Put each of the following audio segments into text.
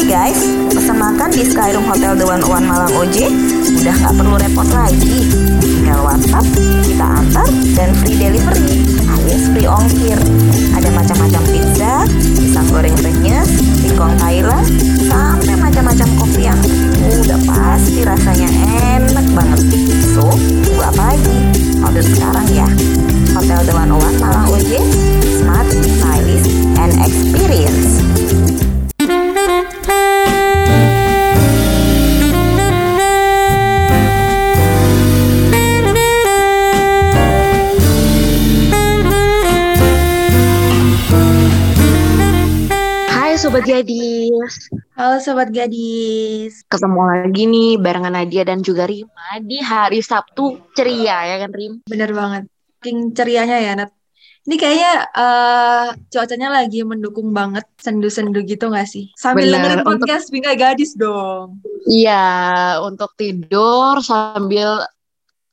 Hai guys, pesan makan di Skyroom Hotel The One Malang OJ udah nggak perlu repot lagi. Tinggal WhatsApp, kita antar, dan free delivery alias free ongkir. Ada macam-macam pizza, pisang goreng renyes, singkong Thailand, sampai macam-macam kopi yang udah pasti rasanya enak banget. So, tunggu apa lagi? Order sekarang ya. Hotel The One Malang OJ, smart, stylish, and experience. Halo Sobat Gadis. ketemu lagi nih barengan Nadia dan juga Rima di hari Sabtu ceria ya kan Rim? Bener banget. King cerianya ya, Nat. Ini kayaknya eh, cuacanya lagi mendukung banget, sendu-sendu gitu gak sih? Sambil Bener, dengerin untuk- podcast Bingkai Gadis dong. Iya, untuk tidur sambil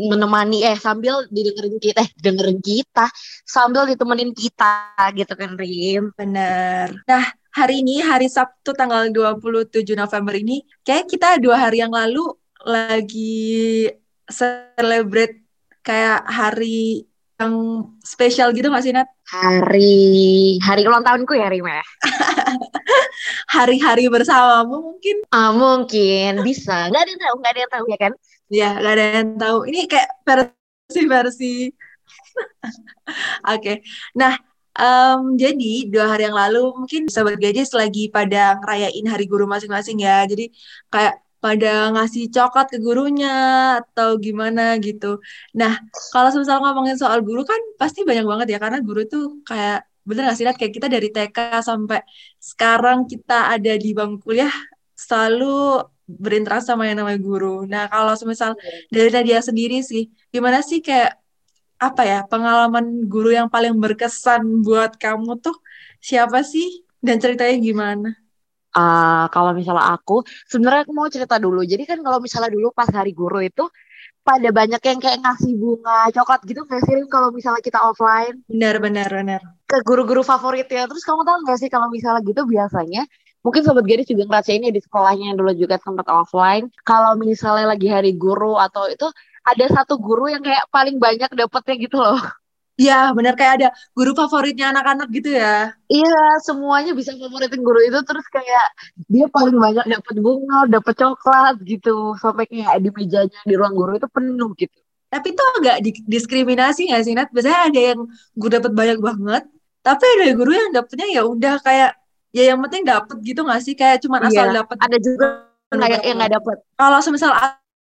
menemani eh sambil didengerin kita eh dengerin kita sambil ditemenin kita gitu kan Rim. Bener. Nah, hari ini, hari Sabtu tanggal 27 November ini, kayak kita dua hari yang lalu lagi celebrate kayak hari yang spesial gitu gak sih, Nat? Hari hari ulang tahunku ya Rim ya. Hari-hari bersamamu mungkin Ah, mungkin bisa. Nggak ada yang tahu, nggak ada yang tahu ya kan? Ya, gak ada yang tahu. Ini kayak versi-versi. Oke. Nah, em, jadi dua hari yang lalu mungkin sahabat gadis lagi pada ngerayain hari guru masing-masing ya. Jadi kayak pada ngasih coklat ke gurunya atau gimana gitu. Nah, kalau misal ngomongin soal guru kan pasti banyak banget ya karena guru tuh kayak bener gak sih Nat? kayak kita dari TK sampai sekarang kita ada di bangku kuliah selalu berinteraksi sama yang namanya guru. Nah, kalau semisal dari Nadia sendiri sih, gimana sih kayak apa ya pengalaman guru yang paling berkesan buat kamu tuh siapa sih dan ceritanya gimana? Ah, kalau misalnya aku, sebenarnya aku mau cerita dulu. Jadi kan kalau misalnya dulu pas hari guru itu pada banyak yang kayak ngasih bunga, coklat gitu nggak sih kalau misalnya kita offline Benar, benar, benar. ke guru-guru favoritnya. Terus kamu tahu nggak sih kalau misalnya gitu biasanya mungkin sobat gadis juga ngerasain ya di sekolahnya yang dulu juga sempat offline. Kalau misalnya lagi hari guru atau itu ada satu guru yang kayak paling banyak dapetnya gitu loh. Ya, benar kayak ada guru favoritnya anak-anak gitu ya. Iya, semuanya bisa favoritin guru itu terus kayak dia paling banyak dapat bunga, dapat coklat gitu, sampai kayak di mejanya di ruang guru itu penuh gitu. Tapi itu agak di- diskriminasi nggak sih, Nat? Biasanya ada yang guru dapat banyak banget, tapi ada guru yang dapetnya ya udah kayak ya yang penting dapet gitu nggak sih? Kayak cuma asal Iya, dapet Ada juga kayak yang nggak dapat. kalau semisal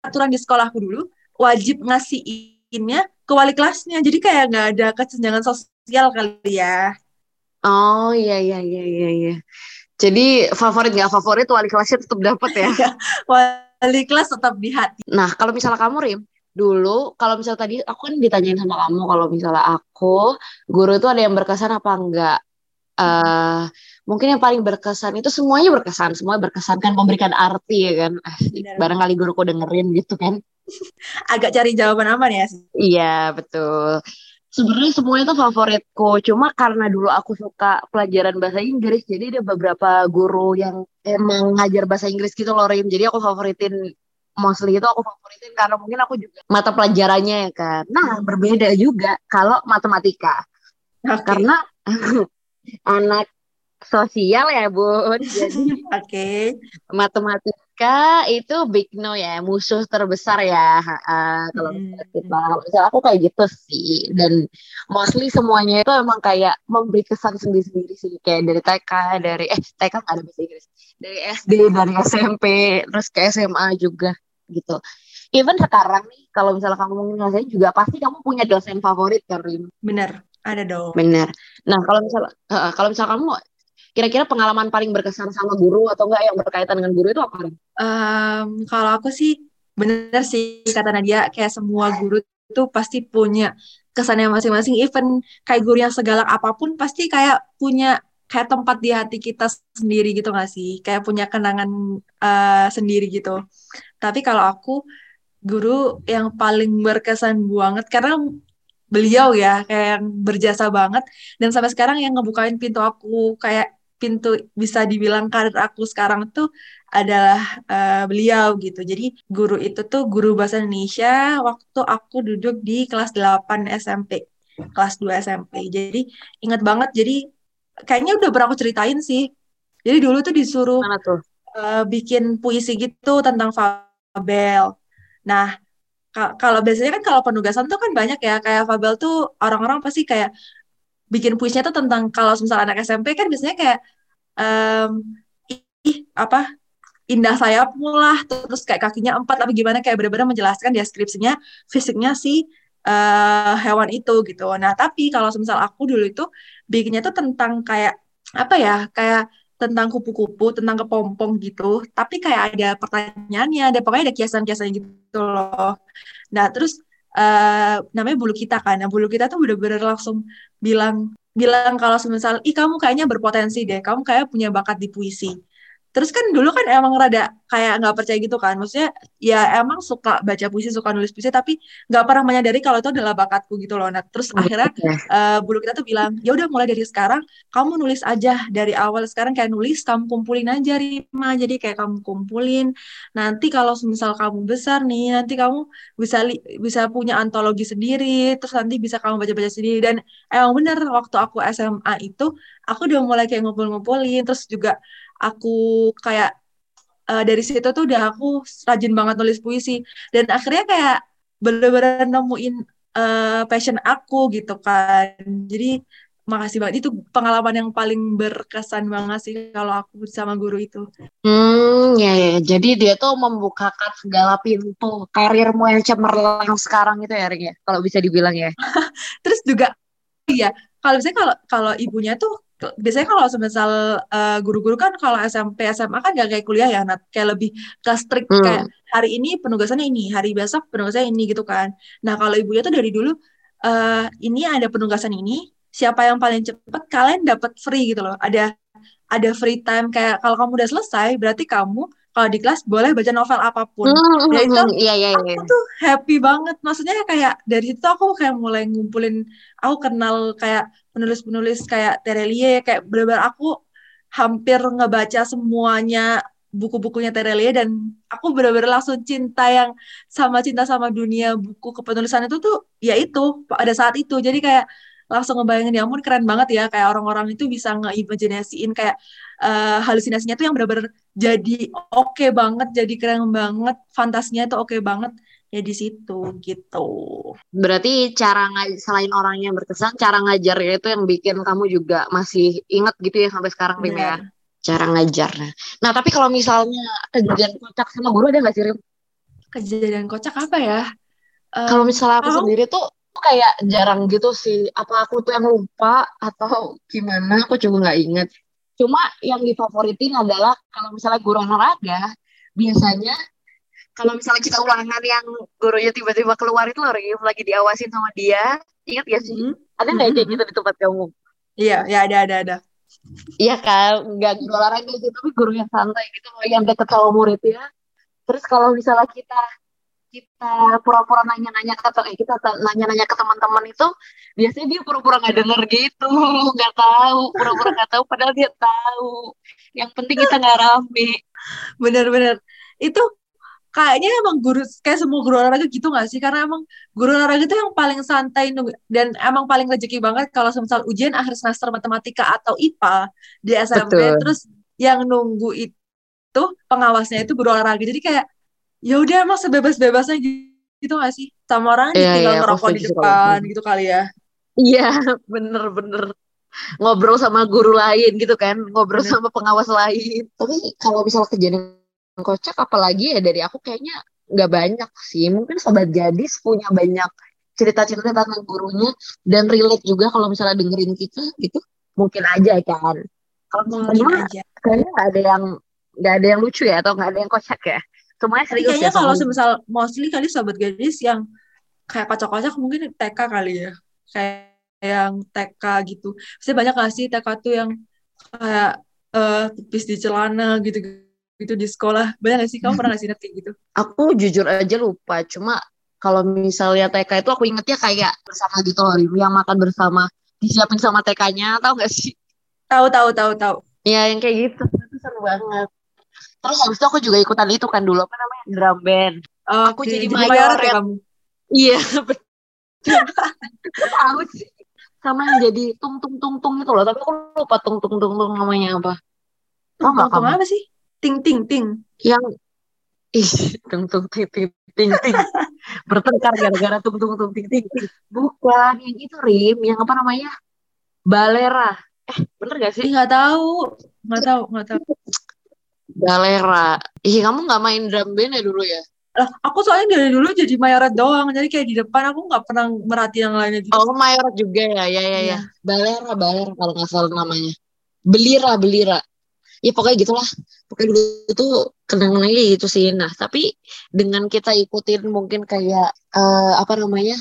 aturan di sekolahku dulu wajib ngasihinnya ke wali kelasnya jadi kayak nggak ada kesenjangan sosial kali ya Oh iya iya iya iya iya. Jadi favorit nggak favorit wali kelasnya tetap dapat ya. wali kelas tetap di hati Nah, kalau misalnya kamu Rim, dulu kalau misalnya tadi aku kan ditanyain sama kamu kalau misalnya aku guru itu ada yang berkesan apa enggak? eh mungkin yang paling berkesan itu semuanya berkesan, semuanya berkesan kan memberikan arti ya kan. Barangkali guruku dengerin gitu kan. agak cari jawaban aman ya Iya, betul. Sebenarnya semuanya itu favoritku. Cuma karena dulu aku suka pelajaran bahasa Inggris, jadi ada beberapa guru yang emang ngajar bahasa Inggris gitu loh, Rim. Jadi aku favoritin mostly itu aku favoritin karena mungkin aku juga mata pelajarannya ya kan. Nah, berbeda juga kalau matematika. oke Karena anak sosial ya, Bun. Jadi oke matematika itu big no ya, musuh terbesar ya. Ha-ha, kalau Hmm. kita, misalnya aku kayak gitu sih. Dan mostly semuanya itu emang kayak memberi kesan sendiri-sendiri sih. Kayak dari TK, dari eh TK nggak ada bahasa Inggris, dari SD, dari SMP, terus ke SMA juga gitu. Even sekarang nih, kalau misalnya kamu ngerasain juga pasti kamu punya dosen favorit kan, Rim? bener ada dong Bener. Nah, kalau misalnya eh, kalau misalnya kamu kira-kira pengalaman paling berkesan sama guru atau enggak yang berkaitan dengan guru itu apa? Em, kalau aku sih bener sih kata Nadia kayak semua guru itu pasti punya kesannya masing-masing. Even kayak guru yang segalak apa pun pasti kayak punya kayak tempat di hati kita sendiri gitu gak sih? Kayak punya kenangan eh, sendiri gitu. Tapi kalau aku guru yang paling berkesan banget karena beliau ya kayak yang berjasa banget. Dan sampai sekarang yang ngebukain pintu aku kayak pintu bisa dibilang karir aku sekarang tuh adalah uh, beliau gitu. Jadi guru itu tuh guru bahasa Indonesia waktu aku duduk di kelas 8 SMP, kelas 2 SMP. Jadi ingat banget jadi kayaknya udah pernah aku ceritain sih. Jadi dulu tuh disuruh Mana tuh? Uh, bikin puisi gitu tentang fabel. Nah, kalau biasanya kan kalau penugasan tuh kan banyak ya kayak fabel tuh orang-orang pasti kayak bikin puisinya tuh tentang kalau misal anak SMP kan biasanya kayak um, ih apa indah sayapmu lah terus kayak kakinya empat tapi gimana kayak benar-benar menjelaskan deskripsinya fisiknya si uh, hewan itu gitu. Nah tapi kalau misal aku dulu itu bikinnya tuh tentang kayak apa ya kayak tentang kupu-kupu, tentang kepompong gitu. Tapi kayak ada pertanyaannya, ada pokoknya ada kiasan-kiasan gitu loh. Nah terus uh, namanya bulu kita kan. Nah bulu kita tuh bener-bener langsung bilang bilang kalau misal, ih kamu kayaknya berpotensi deh, kamu kayak punya bakat di puisi Terus kan dulu kan emang rada kayak nggak percaya gitu kan. Maksudnya ya emang suka baca puisi, suka nulis puisi, tapi nggak pernah menyadari kalau itu adalah bakatku gitu loh. Nah terus oh, akhirnya uh, bulu kita tuh bilang, ya udah mulai dari sekarang kamu nulis aja dari awal sekarang kayak nulis kamu kumpulin aja Rima. Jadi kayak kamu kumpulin. Nanti kalau misal kamu besar nih, nanti kamu bisa bisa punya antologi sendiri. Terus nanti bisa kamu baca-baca sendiri. Dan emang bener waktu aku SMA itu aku udah mulai kayak ngumpul-ngumpulin. Terus juga aku kayak uh, dari situ tuh udah aku rajin banget nulis puisi dan akhirnya kayak bener-bener nemuin uh, passion aku gitu kan jadi makasih banget itu pengalaman yang paling berkesan banget sih kalau aku sama guru itu. Hmm, ya, ya. Jadi dia tuh membukakan segala pintu karirmu yang cemerlang sekarang itu ya, Ring ya. Kalau bisa dibilang ya. Terus juga, iya. Kalau misalnya kalau kalau ibunya tuh biasanya kalau semisal uh, guru-guru kan kalau SMP SMA kan gak kayak kuliah ya Nat. Kayak lebih ke strict hmm. kayak hari ini penugasannya ini hari besok penugasannya ini gitu kan. Nah kalau ibunya tuh dari dulu uh, ini ada penugasan ini siapa yang paling cepat kalian dapat free gitu loh. Ada ada free time kayak kalau kamu udah selesai berarti kamu kalau di kelas boleh baca novel apa pun. Mm, Dan itu iya, iya, iya. aku tuh happy banget. Maksudnya kayak dari situ aku kayak mulai ngumpulin, aku kenal kayak penulis-penulis kayak Terelie, kayak benar-benar aku hampir ngebaca semuanya buku-bukunya Terelie dan aku benar-benar langsung cinta yang sama cinta sama dunia buku kepenulisan itu tuh ya itu pada saat itu. Jadi kayak langsung ngebayangin ya ampun keren banget ya kayak orang-orang itu bisa ngeimajinasiin kayak uh, halusinasinya tuh yang benar-benar jadi oke okay banget, jadi keren banget, fantasinya itu oke okay banget ya di situ gitu. Berarti cara selain orangnya berkesan, cara ngajarnya itu yang bikin kamu juga masih inget gitu ya sampai sekarang Rim ya. Cara ngajarnya. Nah, tapi kalau misalnya kejadian kocak sama guru ada nggak sih Rim? Kejadian kocak apa ya? Kalau misalnya aku oh. sendiri tuh kayak jarang gitu sih. Apa aku tuh yang lupa atau gimana? Aku juga nggak inget. Cuma yang difavoritin adalah kalau misalnya guru olahraga, biasanya kalau misalnya kita ulangan yang gurunya tiba-tiba keluar itu lagi lagi diawasin sama dia ingat gak sih hmm. ada nggak kayak gitu di tempat kamu iya ya ada ada ada iya kan nggak guru olahraga sih tapi guru yang santai gitu yang deket sama murid ya terus kalau misalnya kita kita pura-pura nanya-nanya ke eh, kita nanya-nanya ke teman-teman itu biasanya dia pura-pura nggak denger gitu nggak tahu pura-pura nggak tahu padahal dia tahu. Yang penting kita nggak rame. Bener-bener itu kayaknya emang guru kayak semua guru olahraga gitu gak sih? Karena emang guru olahraga itu yang paling santai dan emang paling rezeki banget kalau misal ujian akhir semester matematika atau IPA di SMP Betul. terus yang nunggu itu pengawasnya itu guru olahraga. Jadi kayak ya udah emang sebebas-bebasnya gitu gak sih? Sama orang yeah, tinggal yeah, ngerokok di depan gitu. kali ya? Iya bener-bener ngobrol sama guru lain gitu kan ngobrol bener. sama pengawas lain. Tapi kalau misalnya kejadian kocak apalagi ya dari aku kayaknya nggak banyak sih. Mungkin sobat gadis punya banyak cerita-cerita tentang gurunya dan relate juga kalau misalnya dengerin kita gitu mungkin aja kan. Kalau mungkin aja. kayaknya nggak ada yang nggak ada yang lucu ya atau nggak ada yang kocak ya semuanya serius kayaknya ya, kalau misal mostly kali sobat gadis yang kayak kocak-kocak mungkin TK kali ya. Kayak yang TK gitu. Saya banyak gak sih TK tuh yang kayak uh, pipis di celana gitu gitu di sekolah? Banyak gak sih? Kamu pernah ngasih sih gitu? Aku jujur aja lupa. Cuma kalau misalnya TK itu aku ingetnya kayak bersama gitu loh yang makan bersama disiapin sama TK-nya tahu gak sih? Tahu tahu tahu tahu. Ya yang kayak gitu. Itu seru banget terus habis itu aku juga ikutan itu kan dulu apa namanya drum band. Oke, Aku jadi mayoret mayoret. ya. kamu. iya tahu sih. Sama yang jadi tung tung tung tung itu loh tapi aku lupa tung tung tung tung namanya apa. Tau nggak Tunggu kamu? apa sih? Ting ting. Ting. yang ih tung tung ting ting ting ting. Bertengkar gara-gara tung tung tung ting ting. Bukan yang itu rim yang apa namanya? Balera. Eh bener gak sih? Ih nggak tahu, nggak tahu, nggak tahu. Balera ih kamu nggak main drum band ya dulu ya? Lah, aku soalnya dari dulu jadi mayoret doang, jadi kayak di depan aku nggak pernah merhatiin yang lainnya gitu. oh mayor juga ya? Ya ya ya. Iya. balera balera kalau nggak salah namanya. Belira belira. Ya pokoknya gitulah. Pokoknya dulu tuh kenangannya gitu sih. Nah tapi dengan kita ikutin mungkin kayak eh, apa namanya?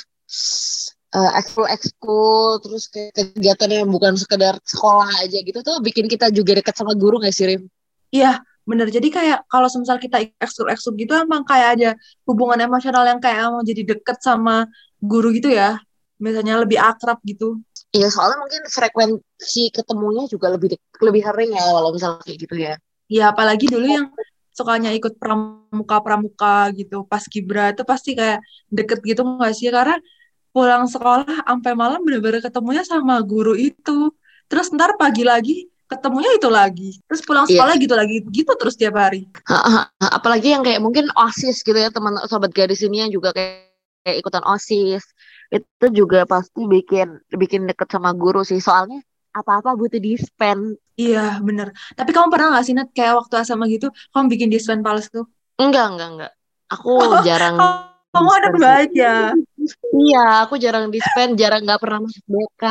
Eh, ekskul ekskul terus kayak kegiatan yang bukan sekedar sekolah aja gitu tuh bikin kita juga dekat sama guru nggak sih Rim? Iya, bener. Jadi kayak kalau semisal kita ekskul-ekskul gitu emang kayak ada hubungan emosional yang kayak emang jadi deket sama guru gitu ya. Biasanya lebih akrab gitu. Iya soalnya mungkin frekuensi ketemunya juga lebih lebih sering ya kalau misalnya kayak gitu ya. Ya apalagi dulu yang sukanya ikut pramuka-pramuka gitu. Pas Kibra itu pasti kayak deket gitu nggak sih? Karena pulang sekolah sampai malam bener-bener ketemunya sama guru itu. Terus ntar pagi lagi ketemunya itu lagi. Terus pulang Iya. sekolah gitu lagi. Gitu terus tiap hari. Ha, ha, ha. Apalagi yang kayak mungkin OSIS gitu ya teman sobat gadis ini yang juga kayak, kayak ikutan OSIS itu juga pasti bikin bikin deket sama guru sih soalnya apa-apa butuh dispen. Iya, bener. Tapi kamu pernah nggak sih, Nat, kayak waktu SMA gitu, kamu bikin dispen pals tuh? Enggak enggak enggak. Aku jarang Kamu sih. baik ya. Iya, aku jarang dispen, jarang nggak pernah masuk BK.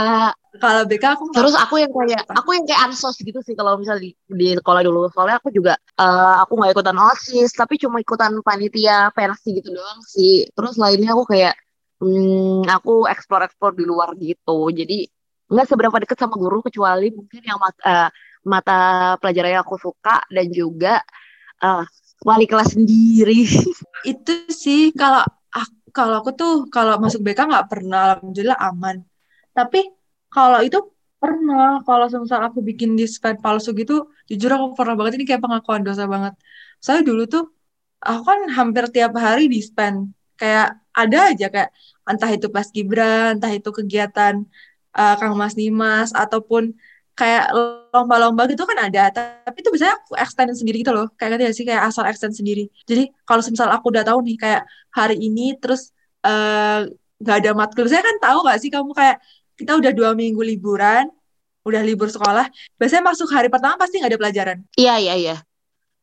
Kalau BK aku Terus aku yang kayak aku yang kayak ansos gitu sih kalau misalnya di, di sekolah dulu. Soalnya aku juga eh, aku nggak ikutan OSIS, tapi cuma ikutan panitia pensi gitu doang sih. Terus lainnya aku kayak hmm, aku explore-explore di luar gitu. Jadi nggak seberapa deket sama guru kecuali mungkin yang mat- eh, mata pelajaran yang aku suka dan juga eh, wali kelas sendiri. itu sih kalau kalau aku tuh kalau masuk BK nggak pernah, alhamdulillah aman. Tapi kalau itu pernah, kalau semisal aku bikin dispen palsu gitu, jujur aku pernah banget ini kayak pengakuan dosa banget. Saya dulu tuh aku kan hampir tiap hari dispen, kayak ada aja kayak entah itu pas Gibran, entah itu kegiatan eh, Kang Mas Dimas ataupun kayak lomba-lomba gitu kan ada, tapi itu biasanya aku extend sendiri gitu loh, kayak ngerti gak sih kayak asal extend sendiri. Jadi kalau misal aku udah tahu nih kayak hari ini terus eh, nggak ada matkul, saya kan tahu gak sih kamu kayak kita udah dua minggu liburan, udah libur sekolah, biasanya masuk hari pertama pasti nggak ada pelajaran. Iya iya iya.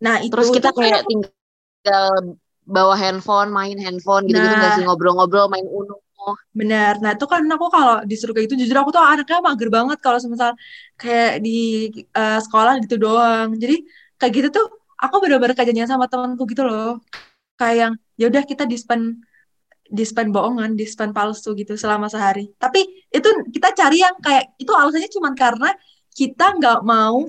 Nah itu Terus kita kan kayak tinggal bawa handphone, main handphone gitu-gitu nggak Nah. sih ngobrol-ngobrol, main Uno. Benar. Nah, itu kan aku kalau disuruh kayak gitu, jujur aku tuh anaknya mager banget kalau semisal kayak di eh, sekolah gitu doang. Jadi kayak gitu tuh aku bener-bener janjian sama temanku gitu loh. Kayak yang ya udah kita dispen dispen bohongan, dispen palsu gitu selama sehari. Tapi itu kita cari yang kayak itu alasannya cuma karena kita nggak mau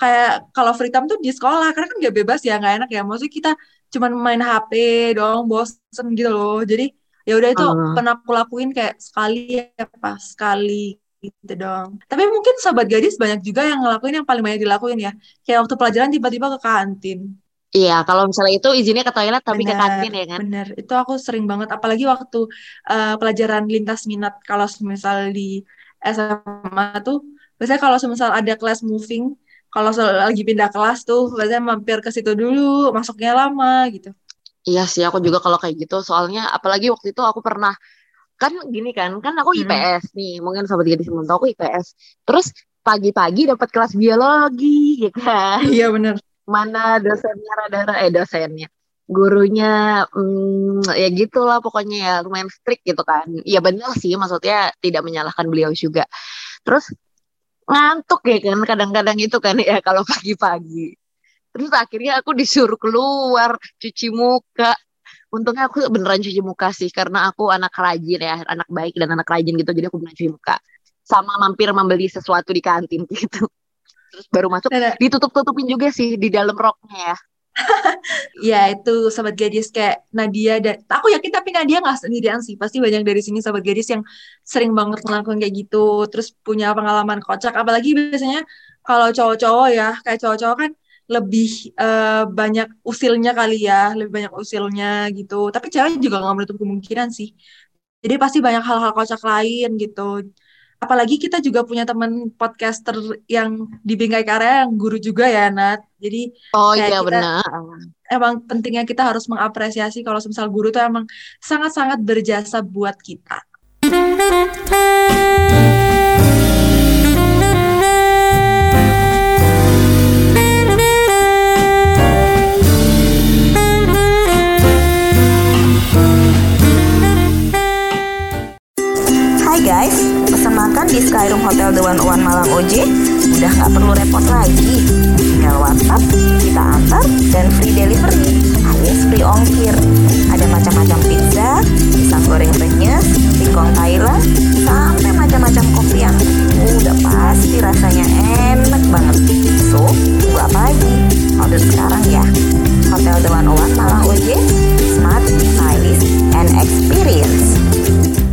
kayak kalau free time tuh di sekolah karena kan nggak bebas ya nggak enak ya. Maksudnya kita cuma main HP doang bosen gitu loh. Jadi ya udah itu Hmm. pernah aku lakuin kayak sekali ya pas sekali gitu dong. Tapi mungkin sobat gadis banyak juga yang ngelakuin yang paling banyak dilakuin ya. Kayak waktu pelajaran tiba-tiba ke kantin. Iya, kalau misalnya itu izinnya ke toilet tapi ke Bener, kantin ya kan. bener. Itu aku sering banget. Apalagi waktu eh, pelajaran lintas minat. Kalau misal di SMA tuh, biasanya kalau misal ada kelas moving, kalau lagi pindah kelas tuh, biasanya mampir ke situ dulu, masuknya lama gitu. Iya sih, aku juga kalau kayak gitu. Soalnya apalagi waktu itu aku pernah kan gini kan, kan aku. IPS nih. Mungkin sobat gadis belum tahu aku IPS. Terus pagi-pagi dapat kelas biologi, ya kan? Iya bener. Mana dosennya rada-rada eh dosennya. Gurunya hmm, ya gitulah pokoknya ya lumayan strict gitu kan. Ya benar sih, maksudnya tidak menyalahkan beliau juga. Terus ngantuk ya kan kadang-kadang itu kan ya kalau pagi-pagi. Terus akhirnya aku disuruh keluar cuci muka. Untungnya aku beneran cuci muka sih karena aku anak rajin ya, anak baik dan anak rajin gitu. Jadi aku beneran cuci muka. Sama mampir membeli sesuatu di kantin gitu. Terus baru masuk Dan, ditutup-tutupin juga sih di dalam roknya ya. Ya itu sobat gadis kayak Nadia dan aku yakin tapi Nadia nggak sendirian sih pasti banyak dari sini sobat gadis yang sering banget melakukan kayak gitu terus punya pengalaman kocak apalagi biasanya kalau cowok-cowok ya kayak cowok-cowok kan lebih uh, banyak usilnya kali ya lebih banyak usilnya gitu. Tapi cewek juga nggak menutup kemungkinan sih. Jadi pasti banyak hal-hal kocak lain gitu. Apalagi kita juga punya teman podcaster yang di Bingkai Karya yang guru juga ya Nat. Jadi oh iya benar. emang pentingnya kita harus mengapresiasi kalau misal guru tuh emang sangat-sangat berjasa buat kita guys, pesan makan di Skyroom Hotel The One One Malang OJ udah nggak perlu repot lagi. Tinggal WhatsApp, kita antar dan free delivery alias free ongkir. Ada macam-macam pizza, pisang goreng renyes, singkong Thailand, sampai macam-macam kopi yang udah pasti rasanya enak banget. So, tunggu apa lagi? Order sekarang ya. Hotel The One One Malang OJ, smart, stylish, and experience.